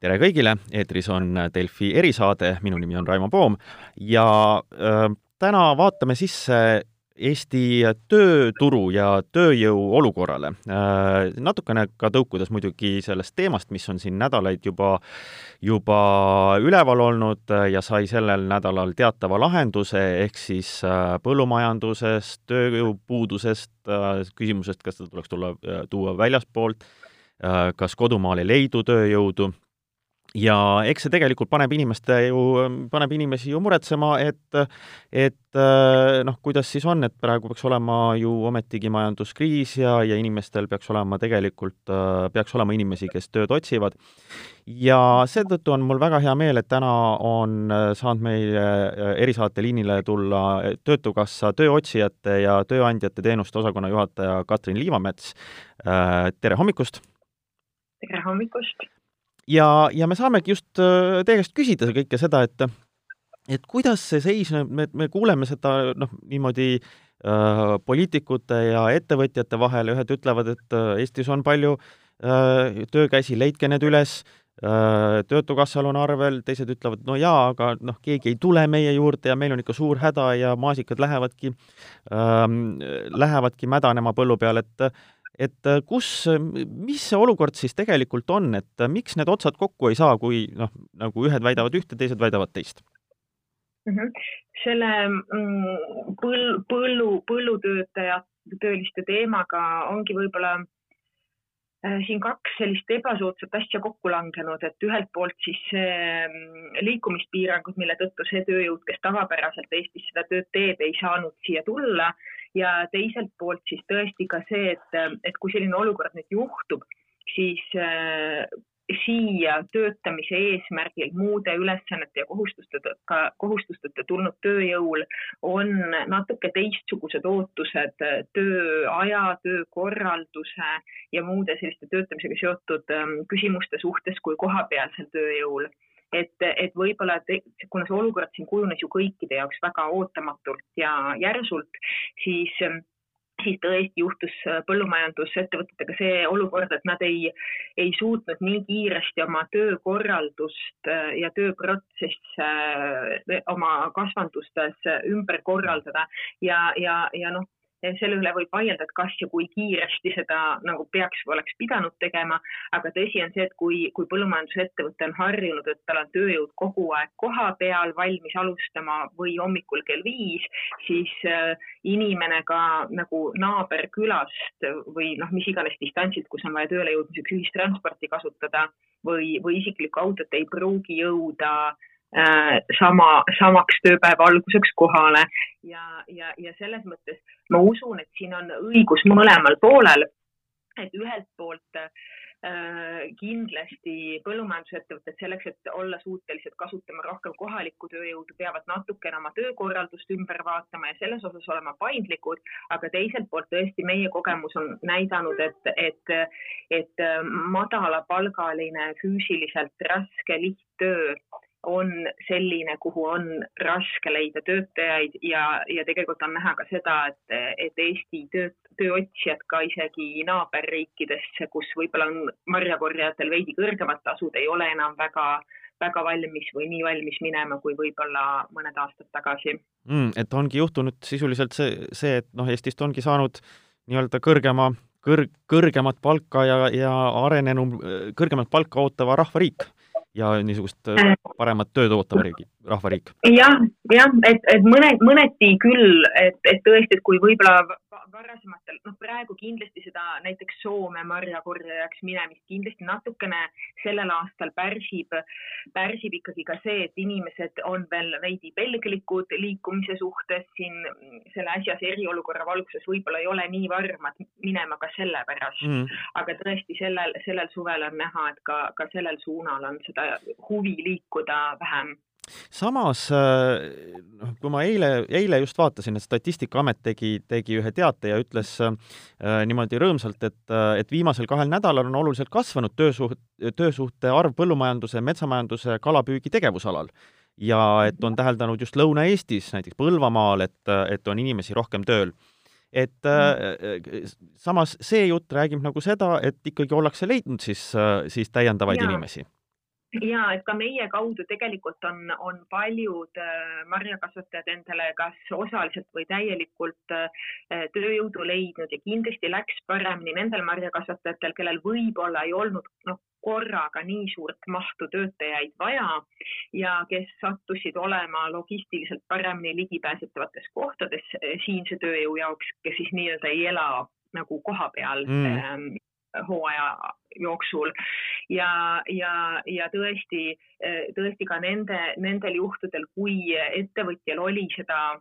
tere kõigile, eetris on Delfi erisaade, minu nimi on Raimo Poom ja äh, täna vaatame sisse Eesti tööturu ja tööjõu olukorrale äh,. natukene ka tõukudes muidugi sellest teemast, mis on siin nädalaid juba, juba üleval olnud ja sai sellel nädalal teatava lahenduse, ehk siis äh, põllumajandusest, tööjõupuudusest äh,, küsimusest, kas seda tuleks tulla, äh, tuua väljaspoolt, äh, kas kodumaal ei leidu tööjõudu ja eks see tegelikult paneb inimeste ju, paneb inimesi ju muretsema, et et noh, kuidas siis on, et praegu peaks olema ju ometigi majanduskriis ja, ja inimestel peaks olema tegelikult, peaks olema inimesi, kes tööd otsivad. ja seetõttu on mul väga hea meel, et täna on saanud meile erisaate liinile tulla Töötukassa tööotsijate ja tööandjate teenuste osakonna juhataja Katrin Liivamets. tere hommikust! tere hommikust! Ja, ja me saamegi just äh, teie käest küsida kõike seda, et et kuidas see seis, me, me kuuleme seda noh, niimoodi äh, poliitikute ja ettevõtjate vahel, ühed ütlevad, et äh, Eestis on palju äh, töökäsi, leidke need üles äh,, Töötukassal on arvel, teised ütlevad, no jaa, aga noh, keegi ei tule meie juurde ja meil on ikka suur häda ja maasikad lähevadki ähm,, lähevadki mädanema põllu peal, et et äh, kus, mis see olukord siis tegelikult on, et äh, miks need otsad kokku ei saa, kui noh, nagu ühed väidavad ühte, teised väidavad teist mm? -hmm. selle mm, põl-, põllu, põllutöötaja, tööliste teemaga ongi võib-olla siin kaks sellist ebasoodsat asja kokku langenud, et ühelt poolt siis mm, liikumispiirangud, mille tõttu see tööjõud, kes tavapäraselt Eestis seda tööd teeb, ei saanud siia tulla. Ja teiselt poolt siis tõesti ka see, et, et kui selline olukord nüüd juhtub, siis äh, siia töötamise eesmärgil muude ülesannete ja kohustustega, kohustusteta tulnud tööjõul on natuke teistsugused ootused tööaja, töökorralduse ja muude selliste töötamisega seotud ähm, küsimuste suhtes kui kohapealsel tööjõul. Et, et võib-olla, kuna see olukord siin kujunes ju kõikide jaoks väga ootamatult ja järsult, siis siis tõesti juhtus põllumajandusettevõtetega see olukord, et nad ei, ei suutnud nii kiiresti oma töökorraldust ja tööprotsesse oma kasvandustes ümber korraldada. Ja, ja, ja noh, selle üle võib vaielda, et kas ja kui kiiresti seda nagu peaks või oleks pidanud tegema, aga tõsi on see, et kui, kui põllumajandusettevõte on harjunud, et tal on tööjõud kogu aeg kohapeal valmis alustama või hommikul kell viis, siis äh, inimene ka nagu naaberkülast või noh, mis iganes distantsilt, kus on vaja tööle jõudmiseks ühistransporti kasutada või, või isiklikku autot ei pruugi jõuda Äh, sama, samaks tööpäeva alguseks kohale. Ja, ja, ja selles mõttes ma usun, et siin on õigus mõlemal poolel, et ühelt poolt äh, kindlasti põllumajandusettevõtted selleks, et olla suutelised kasutama rohkem kohalikku tööjõudu, peavad natukene oma töökorraldust ümber vaatama ja selles osas olema paindlikud, aga teiselt poolt tõesti meie kogemus on näidanud, et, et, et madalapalgaline, füüsiliselt raske lihttöö on selline, kuhu on raske leida töötajaid ja, ja tegelikult on näha ka seda, et, et Eesti töö, tööotsijad ka isegi naaberriikidesse, kus võib-olla on marjakorjajatel veidi kõrgemad tasud, ei ole enam väga, väga valmis või nii valmis minema, kui võib-olla mõned aastad tagasi mm,. et ongi juhtunud sisuliselt see, see, et noh, Eestist ongi saanud nii-öelda kõrgema, kõrg, kõrgemat palka ja, ja arenenum, kõrgemat palka ootava rahvariik ja niisugust äh, äh. paremat tööd ootava riigi, rahvariik. jah, jah, et, et mõned, mõneti küll, et, et tõesti, et kui võib-olla varasematel, noh, praegu kindlasti seda näiteks Soome marjakorjajaks minemist kindlasti natukene sellel aastal pärsib, pärsib ikkagi ka see, et inimesed on veel veidi pelglikud liikumise suhtes siin selle äsjase eriolukorra valguses võib-olla ei ole nii varmad minema ka sellepärast mm.. aga tõesti sellel, sellel suvel on näha, et ka, ka sellel suunal on seda huvi liikuda vähem samas äh, noh, kui ma eile, eile just vaatasin, et Statistikaamet tegi, tegi ühe teate ja ütles äh, niimoodi rõõmsalt, et, äh, et viimasel kahel nädalal on oluliselt kasvanud töösuht, töösuhte arv põllumajanduse, metsamajanduse, kalapüügi tegevusalal. ja et on täheldanud just Lõuna-Eestis, näiteks Põlvamaal, et, et on inimesi rohkem tööl et mm. samas see jutt räägib nagu seda, et ikkagi ollakse leidnud siis, siis täiendavaid ja. inimesi ja et ka meie kaudu tegelikult on, on paljud äh, marjakasvatajad endale kas osaliselt või täielikult äh, tööjõudu leidnud ja kindlasti läks paremini nendel marjakasvatajatel, kellel võib-olla ei olnud noh, korraga nii suurt mahtu töötajaid vaja ja kes sattusid olema logistiliselt paremini ligipääsetavates kohtades äh, siinse tööjõu jaoks, kes siis nii-öelda ei ela nagu koha peal mm. ähm, hooaja jooksul. Ja, ja, ja tõesti, tõesti ka nende, nendel juhtudel, kui ettevõtjal oli seda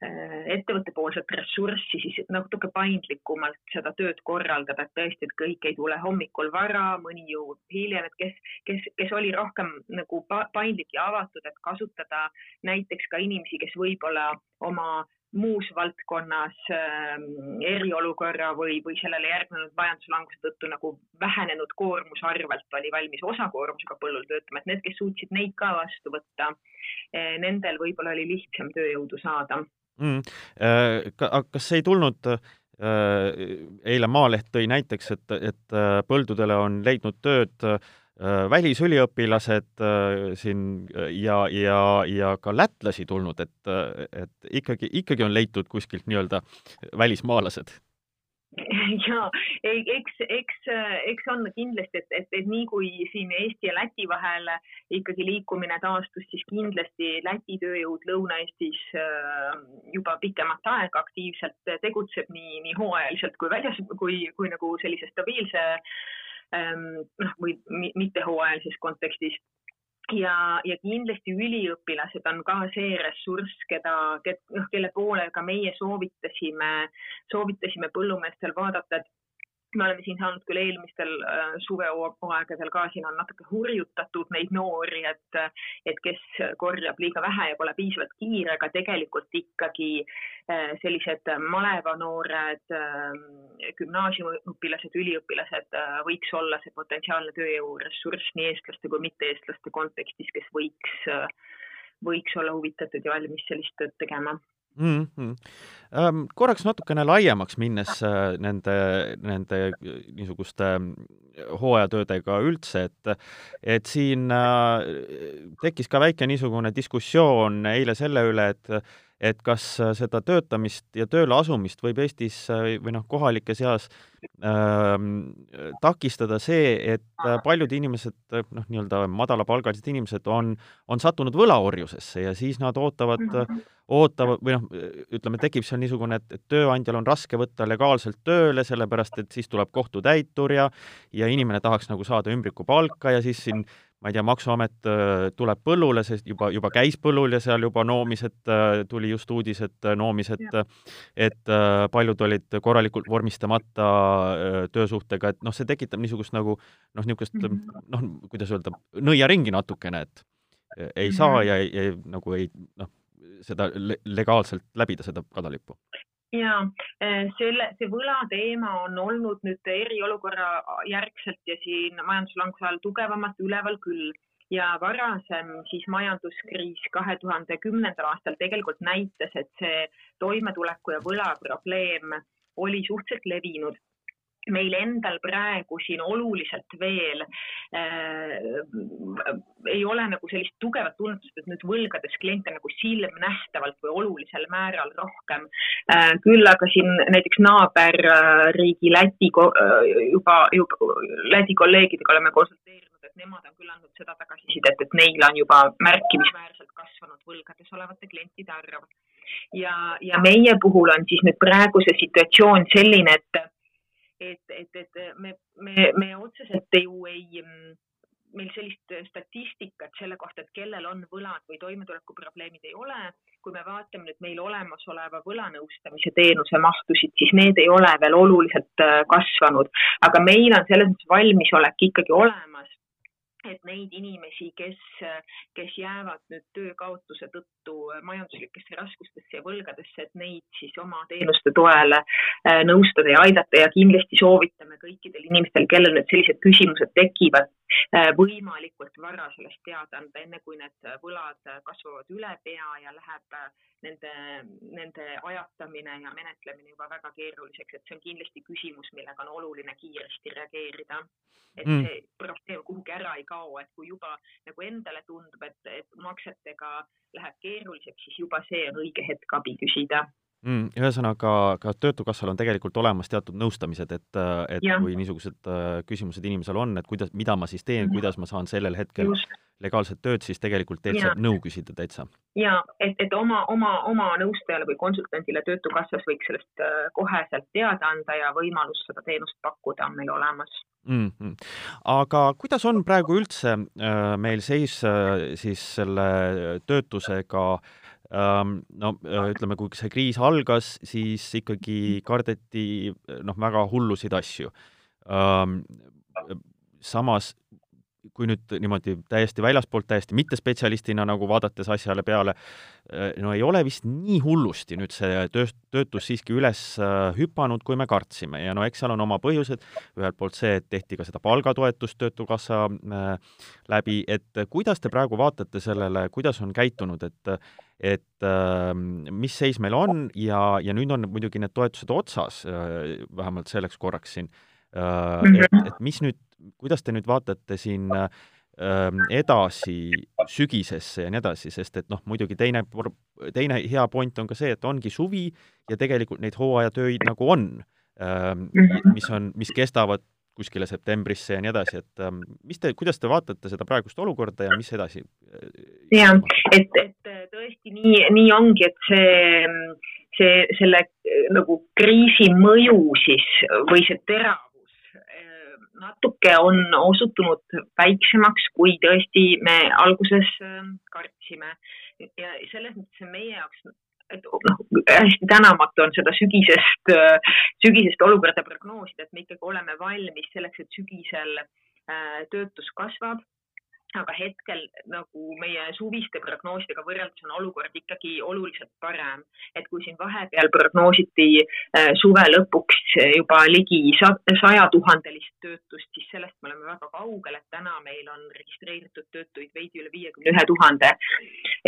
ettevõttepoolset ressurssi, siis natuke paindlikumalt seda tööd korraldada, et tõesti, et kõik ei tule hommikul vara, mõni jõuab hiljem, et kes, kes, kes oli rohkem nagu paindlik ja avatud, et kasutada näiteks ka inimesi, kes võib-olla oma muus valdkonnas äh, eriolukorra või, või sellele järgnenud majanduslanguse tõttu nagu vähenenud koormuse arvelt oli valmis osakoormusega põllul töötama, et need, kes suutsid neid ka vastu võtta eh,, nendel võib-olla oli lihtsam tööjõudu saada. Mm.. Äh, kas ei tulnud äh, eile Maaleht tõi näiteks, et, et äh, põldudele on leidnud tööd välisüliõpilased äh, siin äh, ja, ja, ja ka lätlasi tulnud, et, et ikkagi, ikkagi on leitud kuskilt nii-öelda välismaalased. Ja eks, eks, eks on kindlasti, et, et, et nii kui siin Eesti ja Läti vahel ikkagi liikumine taastus, siis kindlasti Läti tööjõud Lõuna-Eestis juba pikemat aega aktiivselt tegutseb nii, nii hooajaliselt kui väljas, kui, kui nagu sellise stabiilse Ähm, noh, või mittehooajalises kontekstis. Ja, ja kindlasti üliõpilased on ka see ressurss, keda, noh, kelle poole ka meie soovitasime, soovitasime põllumeestel vaadata, et me oleme siin saanud küll eelmistel äh, suvehooaegadel ka, siin on natuke hurjutatud neid noori, et, et kes korjab liiga vähe ja pole piisavalt kiire, aga tegelikult ikkagi äh, sellised malevanoored äh,, gümnaasiumiõpilased, üliõpilased võiks olla see potentsiaalne tööjõuressurss nii eestlaste kui mitte-eestlaste kontekstis, kes võiks võiks olla huvitatud ja valmis sellist tööd tegema mm. -hmm. Ähm, korraks natukene laiemaks minnes äh, nende, nende niisuguste hooajatöödega üldse, et et siin äh, tekkis ka väike niisugune diskussioon eile selle üle, et et kas seda töötamist ja tööle asumist võib Eestis või noh, kohalike seas ähm, takistada see, et paljud inimesed, noh, nii-öelda madalapalgalised inimesed on, on sattunud võlaorjusesse ja siis nad ootavad mm, -hmm ootavad või noh, ütleme, tekib seal niisugune, et, et tööandjal on raske võtta legaalselt tööle, sellepärast et siis tuleb kohtutäitur ja ja inimene tahaks nagu saada ümbrikupalka ja siis siin ma ei tea, Maksuamet äh, tuleb põllule, sest juba, juba käis põllul ja seal juba noomised, äh, tuli just uudis, et äh, noomised, et paljud olid korralikult vormistamata töösuhtega, et noh, see tekitab niisugust nagu noh, niisugust mhm. noh, kuidas öelda, nõiaringi natukene, et ei saa mhm. ja, ja nagu ei noh, seda legaalselt läbida, seda kadalippu? Ja eh, selle, see võla teema on olnud nüüd eriolukorra järgselt ja siin majanduslanguse ajal tugevamalt üleval küll. Ja varasem siis majanduskriis kahe tuhande kümnendal aastal tegelikult näitas, et see toimetuleku ja võla probleem oli suhteliselt levinud meil endal praegu siin oluliselt veel äh, ei ole nagu sellist tugevat tunnetust, et nüüd võlgades kliente nagu silmnähtavalt või olulisel määral rohkem äh,. küll aga siin näiteks naaberriigi Läti äh, juba, juba Läti kolleegidega oleme konsulteerinud, et nemad on küll andnud seda tagasisidet, et neil on juba märkimisväärselt kasvanud võlgades olevate klientide arv. ja, ja meie puhul on siis nüüd praegu see situatsioon selline, et et, et, et me, me, me otseselt ju ei, mm, meil sellist statistikat selle kohta, et kellel on võlad või toimetulekuprobleemid ei ole. kui me vaatame nüüd meil olemasoleva võlanõustamise teenuse mahtusid, siis need ei ole veel oluliselt äh, kasvanud, aga meil on selles mõttes valmisolek ikkagi olemas et neid inimesi, kes, kes jäävad nüüd töökaotuse tõttu majanduslikesse raskustesse ja võlgadesse, et neid siis oma teenuste toel äh, nõustada ja aidata. Ja kindlasti soovitame kõikidel inimestel, kellel need sellised küsimused tekivad, äh, võimalikult vara sellest teada anda, enne kui need võlad kasvavad üle pea ja läheb nende, nende ajatamine ja menetlemine juba väga keeruliseks, et see on kindlasti küsimus, millega on oluline kiiresti reageerida. et mm. see probleem kuhugi ära ei kao, et kui juba nagu endale tundub, et, et maksetega läheb keeruliseks, siis juba see on õige hetk abi küsida mm,. ühesõnaga, ka Töötukassal on tegelikult olemas teatud nõustamised, et, et ja. kui niisugused äh, küsimused inimesel on, et kuidas, mida ma siis teen, kuidas ma saan sellel hetkel Just. Legaalset tööd, siis tegelikult teilt saab nõu küsida täitsa. ja et, et oma, oma, oma nõustajale või konsultandile Töötukassas võiks sellest äh, koheselt teada anda ja võimalus seda teenust pakkuda on meil olemas mm. -hmm. aga kuidas on praegu üldse äh, meil seis äh, siis selle töötusega äh, no ütleme, kui see kriis algas, siis ikkagi kardeti noh, väga hullusid asju. samas kui nüüd niimoodi täiesti väljaspoolt, täiesti mittespetsialistina nagu vaadates asjale peale, no ei ole vist nii hullusti nüüd see tööst-, töötus siiski üles hüpanud, kui me kartsime. Ja no eks seal on oma põhjused, ühelt poolt see, et tehti ka seda palgatoetust Töötukassa läbi, et kuidas te praegu vaatate sellele, kuidas on käitunud, et et äh, mis seis meil on? Ja, ja nüüd on muidugi need toetused otsas äh,, vähemalt selleks korraks siin äh,, et, mhm. et mis nüüd, kuidas te nüüd vaatate siin äh, edasi sügisesse ja nii edasi, sest et noh, muidugi teine, teine hea point on ka see, et ongi suvi ja tegelikult neid hooajatöid nagu on, ähm, mhm. mis on, mis kestavad kuskile septembrisse ja nii edasi, et ähm, mis te, kuidas te vaatate seda praegust olukorda ja mis edasi? jah, et, et tõesti nii, nii ongi, et see, see, selle nagu kriisi mõju siis või see teravus äh, natuke on osutunud väiksemaks, kui tõesti me alguses äh, kartsime. ja selles mõttes on meie jaoks et noh, hästi tänamatu on seda sügisest, sügisest olukorda prognoosida, et me ikkagi oleme valmis selleks, et sügisel äh, töötus kasvab aga hetkel nagu meie suviste prognoosidega võrreldes on olukord ikkagi oluliselt parem. et kui siin vahepeal prognoositi äh, suve lõpuks juba ligi saja tuhandelist töötust, siis sellest me oleme väga kaugel, et täna meil on registreeritud töötuid veidi üle viiekümne ühe tuhande.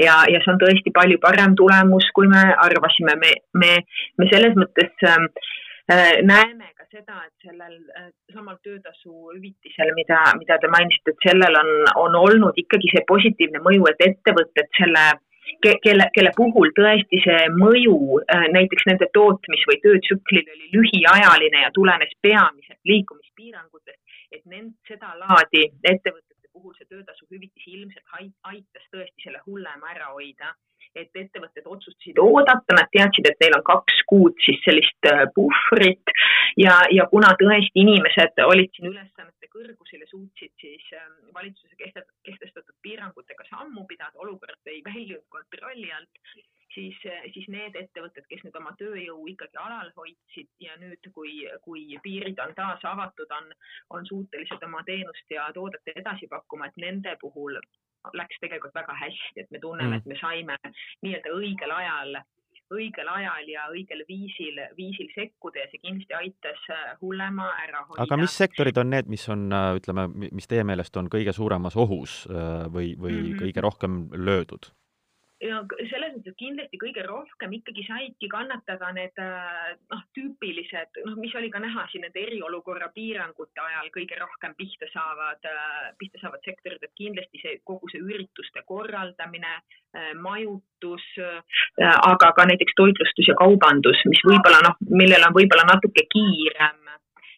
ja, ja see on tõesti palju parem tulemus, kui me arvasime, me, me, me selles mõttes äh, näeme ka seda, et sellel äh, samal töötasu hüvitisel, mida, mida te mainisite, et sellel on, on olnud ikkagi see positiivne mõju, et ettevõtted selle kelle, kelle puhul tõesti see mõju äh, näiteks nende tootmis- või töötsüklil oli lühiajaline ja tulenes peamiselt liikumispiirangutest, et nend-, seda laadi ettevõtete puhul see töötasu hüvitis ilmselt aitas tõesti selle hullema ära hoida et ettevõtted otsustasid oodata, nad teadsid, et neil on kaks kuud siis sellist äh, puhvrit. Ja, ja kuna tõesti inimesed olid siin ülesannete kõrgusel ja suutsid siis ähm, valitsuse kehtestatud piirangutega sammu pidada, olukord ei väljunud kontrolli alt, siis, äh, siis need ettevõtted, kes nüüd oma tööjõu ikkagi alal hoidsid ja nüüd, kui, kui piirid on taas avatud, on, on suutelised oma teenust ja toodet edasi pakkuma, et nende puhul läks tegelikult väga hästi, et me tunneme mm., et me saime nii-öelda õigel ajal, õigel ajal ja õigel viisil, viisil sekkuda ja see kindlasti aitas äh, hullema ära hoida. aga mis sektorid on need, mis on, äh, ütleme, mis teie meelest on kõige suuremas ohus äh, või, või mm -hmm. kõige rohkem löödud? Ja selles mõttes kindlasti kõige rohkem ikkagi saidki kannatada need äh, noh, tüüpilised, noh, mis oli ka näha siin nende eriolukorra piirangute ajal kõige rohkem pihta saavad, äh, pihta saavad sektorid, et kindlasti see kogu see ürituste korraldamine, äh, majutus, aga ka näiteks toitlustus ja kaubandus, mis võib-olla noh, millel on võib-olla natuke kiirem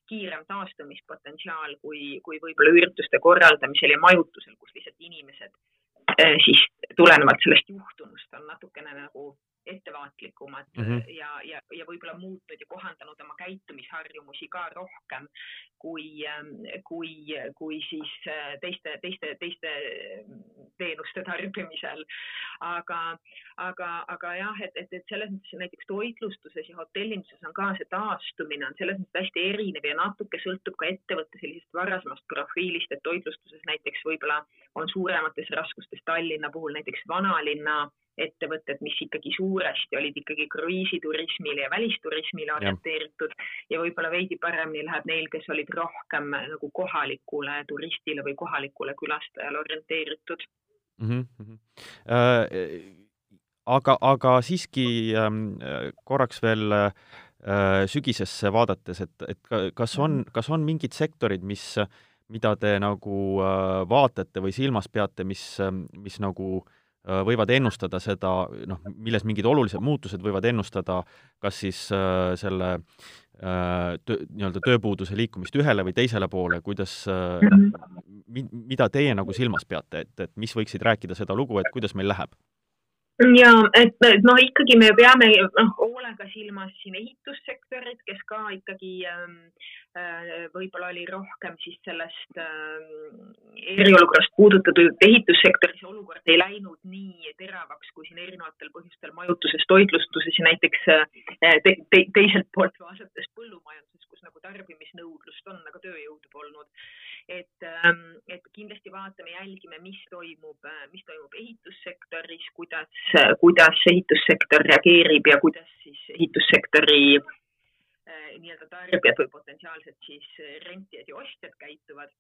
kiirem taastumispotentsiaal kui, kui võib-olla ürituste korraldamisel ja majutusel, kus lihtsalt inimesed siis tulenevalt sellest juhtunust on natukene nagu ettevaatlikumad mm -hmm. ja, ja, ja võib-olla muutnud ja kohandanud oma käitumisharjumusi ka rohkem kui, ähm, kui, kui siis äh, teiste, teiste, teiste teenuste tarbimisel. aga, aga, aga jah, et, et, et selles mõttes näiteks toitlustuses ja hotellinduses on ka see taastumine on selles mõttes hästi erinev ja natuke sõltub ka ettevõtte sellisest varasemast profiilist, et toitlustuses näiteks võib-olla on suuremates raskustes Tallinna puhul näiteks vanalinna ettevõtted, mis ikkagi suuresti olid ikkagi kruiisiturismile ja välisturismile orienteeritud ja, ja võib-olla veidi paremini läheb neil, kes olid rohkem nagu kohalikule turistile või kohalikule külastajale orienteeritud mm. -hmm. Äh, aga, aga siiski ähm, korraks veel äh, sügisesse vaadates, et, et kas on, mhm. kas on mingid sektorid, mis, mida te nagu äh, vaatate või silmas peate, mis, mis nagu äh, Äh, võivad ennustada seda, noh, milles mingid olulised muutused võivad ennustada kas siis äh, selle äh, töö, nii-öelda tööpuuduse liikumist ühele või teisele poole, kuidas äh, mi-, mida teie nagu silmas peate, et, et mis võiksid rääkida seda lugu, et kuidas meil läheb? Ja et, et noh, ikkagi me peame noh, hoolega silmas siin ehitussektorit, kes ka ikkagi ähm, äh, võib-olla oli rohkem siis sellest äh, eriolukorrast puudutatud ehitussektoris olukord ei läinud nii teravaks kui siin erinevatel põhjustel majutuses, toitlustuses ja näiteks äh, te, te, teiselt poolt vaadates põllumajanduses, kus nagu tarbimisnõudlust on, aga tööjõudu polnud. Et, ähm, et kindlasti vaatame, jälgime, mis toimub, äh, mis toimub ehitussektoris, kuidas, kuidas ehitussektor reageerib ja kuidas siis ehitussektori äh, nii-öelda tarbijad või potentsiaalselt siis rentijad ja ostjad käituvad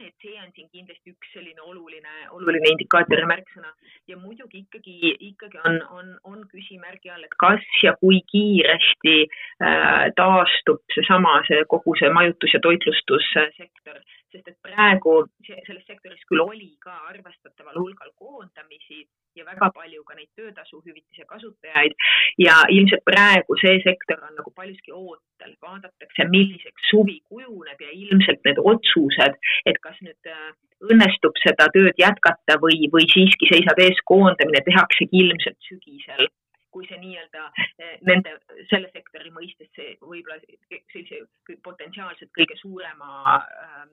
et see on siin kindlasti üks selline oluline, oluline indikaator ja märksõna. Ja muidugi ikkagi, ikkagi on, on, on küsimärgi all, et kas ja kui kiiresti äh, taastub seesama, see kogu see majutus- ja toitlustussektor, sest et praegu selles sektoris küll oli ka arvestataval hulgal koondamisi ja väga palju ka neid töötasuhüvitise kasutajaid. Ja ilmselt praegu see sektor on nagu paljuski ootel, vaadatakse, milliseks suvi kujuneb ja ilmselt need otsused, et kas nüüd äh, õnnestub seda tööd jätkata või, või siiski seisab ees koondamine, tehaksegi ilmselt sügisel kui see nii-öelda eh, nende, selle sektori mõistes see võib-olla sellise potentsiaalselt kõige suurema ähm,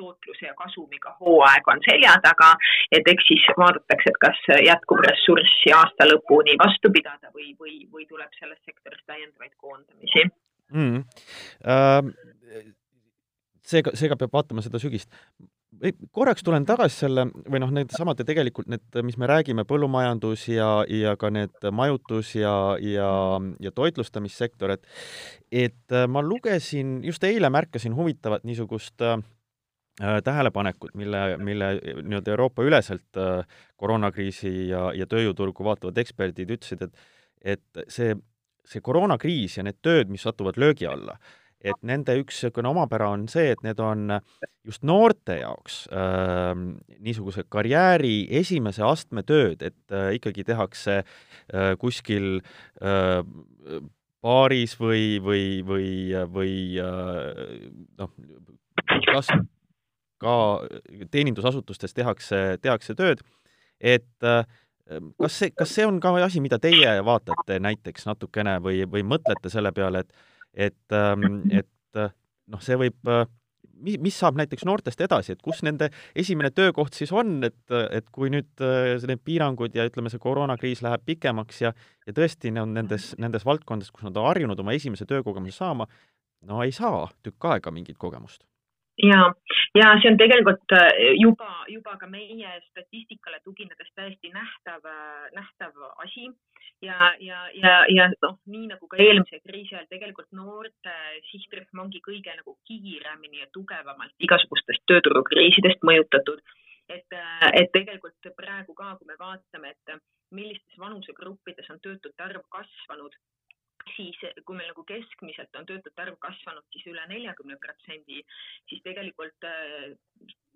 tootluse ja kasumiga hooaeg on selja taga, et eks siis vaadatakse, et kas jätkub ressurssi aasta lõpuni vastu pidada või, või, või tuleb selles sektoris täiendavaid koondamisi. Mm.. Ähm, seega, seega peab vaatama seda sügist korraks tulen tagasi selle või noh, need samad ja tegelikult need, mis me räägime, põllumajandus ja, ja ka need majutus ja, ja, ja toitlustamissektor, et et äh, ma lugesin, just eile märkasin huvitavat niisugust äh, tähelepanekut, mille, mille nii-öelda Euroopa üleselt äh, koroonakriisi ja, ja tööjõuturgu vaatavad eksperdid ütlesid, et et see, see koroonakriis ja need tööd, mis satuvad löögi alla äh,, et nende üks niisugune omapära on see, et need on just noorte jaoks äh, niisuguse karjääri esimese astme tööd, et äh, ikkagi tehakse äh, kuskil äh, baaris või, või, või, või äh, noh, kas ka teenindusasutustes tehakse, tehakse tööd, et äh, kas see, kas see on ka asi, mida teie vaatate näiteks natukene või, või mõtlete selle peale, et et, ähm, et äh, noh, see võib, äh, mis, mis saab näiteks noortest edasi, et kus nende esimene töökoht siis on, et, et kui nüüd äh, need piirangud ja ütleme, see koroonakriis läheb pikemaks ja ja tõesti on nendes, nendes valdkondades, kus nad on harjunud oma esimese töökogemuse saama, no ei saa tükk aega mingit kogemust ja, ja see on tegelikult äh, juba, juba ka meie statistikale tuginedes täiesti nähtav, äh, nähtav asi. Ja, ja, ja, ja noh, nii nagu ka eelmise kriisi ajal tegelikult noorte sihtrühm ongi kõige nagu kiiremini ja tugevamalt igasugustest tööturukriisidest mõjutatud. Et, äh, et tegelikult praegu ka, kui me vaatame, et millistes vanusegruppides on töötute arv kasvanud, siis kui meil nagu keskmiselt on töötute arv kasvanud siis üle neljakümne protsendi, siis tegelikult äh,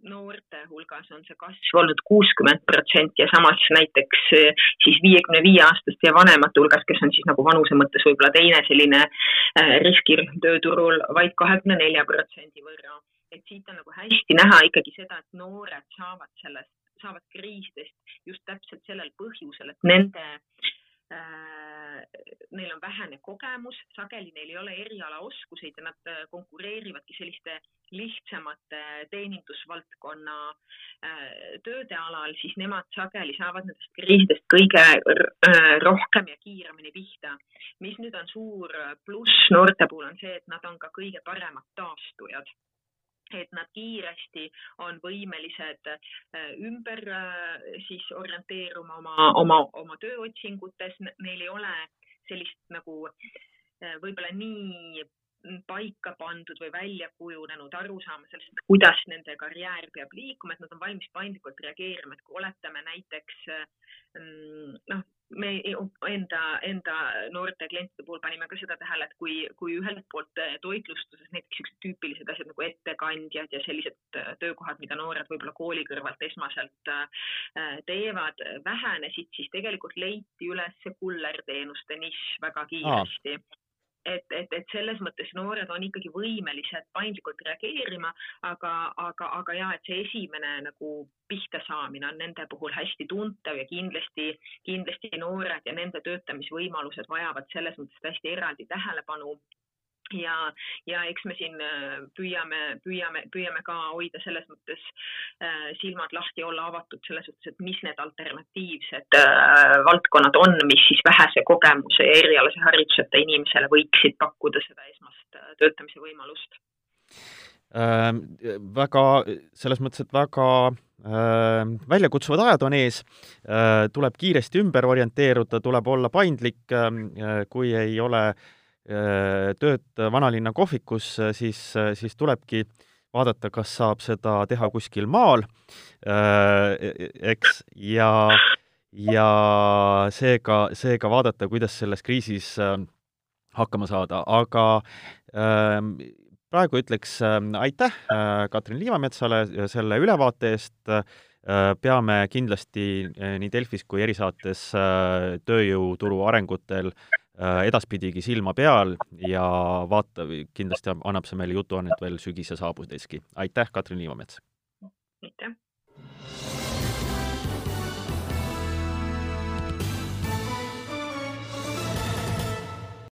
noorte hulgas on see kasv olnud kuuskümmend protsenti ja samas näiteks äh, siis viiekümne viie aastaste ja vanemate hulgas, kes on siis nagu vanuse mõttes võib-olla teine selline äh, riskirühm tööturul vaid, kahekümne nelja protsendi võrra. et siit on nagu hästi näha ikkagi seda, et noored saavad sellest, saavad kriisidest just täpselt sellel põhjusel, et nende neil on vähene kogemus, sageli neil ei ole erialaoskuseid ja nad äh, konkureerivadki selliste lihtsamate teenindusvaldkonna äh, tööde alal, siis nemad sageli saavad nendest kriisidest kõige rohkem ja kiiremini pihta. mis nüüd on suur pluss noorte puhul, on see, et nad on ka kõige paremad taastujad et nad kiiresti on võimelised ümber siis orienteeruma oma, oma, oma tööotsingutes, neil ei ole sellist nagu võib-olla nii paika pandud või välja kujunenud arusaama sellest, kuidas nende karjäär peab liikuma, et nad on valmis paindlikult reageerima, et kui oletame näiteks mm, noh, me enda, enda noorte klientide puhul panime ka seda tähele, et kui, kui ühelt poolt toitlustuses näiteks siuksed tüüpilised asjad nagu ettekandjad ja sellised töökohad, mida noored võib-olla kooli kõrvalt esmaselt äh, teevad, vähenesid, siis tegelikult leiti üles kullerteenuste nišš väga kiiresti. Aa et, et, et selles mõttes noored on ikkagi võimelised paindlikult reageerima, aga, aga, aga ja et see esimene nagu pihta saamine on nende puhul hästi tuntav ja kindlasti, kindlasti noored ja nende töötamisvõimalused vajavad selles mõttes hästi eraldi tähelepanu ja, ja eks me siin äh, püüame, püüame, püüame ka hoida selles mõttes äh, silmad lahti, olla avatud selles suhtes, et mis need alternatiivsed äh, valdkonnad on, mis siis vähese kogemuse ja erialase hariduseta inimesele võiksid pakkuda seda esmast töötamise võimalust äh,. väga, selles mõttes, et väga äh, väljakutsuvad ajad on ees äh,, tuleb kiiresti ümber orienteeruda, tuleb olla paindlik äh,, kui ei ole Äh, tööd vanalinna kohvikus, äh, siis, äh, siis tulebki vaadata, kas saab seda teha kuskil maal, eks, ja, ja seega, seega vaadata, kuidas selles kriisis hakkama saada, aga ähm, praegu ütleks aitäh Katrin Liivametsale selle ülevaate eest, peame kindlasti nii Delfis kui erisaates tööjõuturu arengutel Äh, edaspidigi silma peal ja vaata, kindlasti annab see meile jutuannet veel sügise saabudeski. aitäh, Katrin Liivamets! aitäh!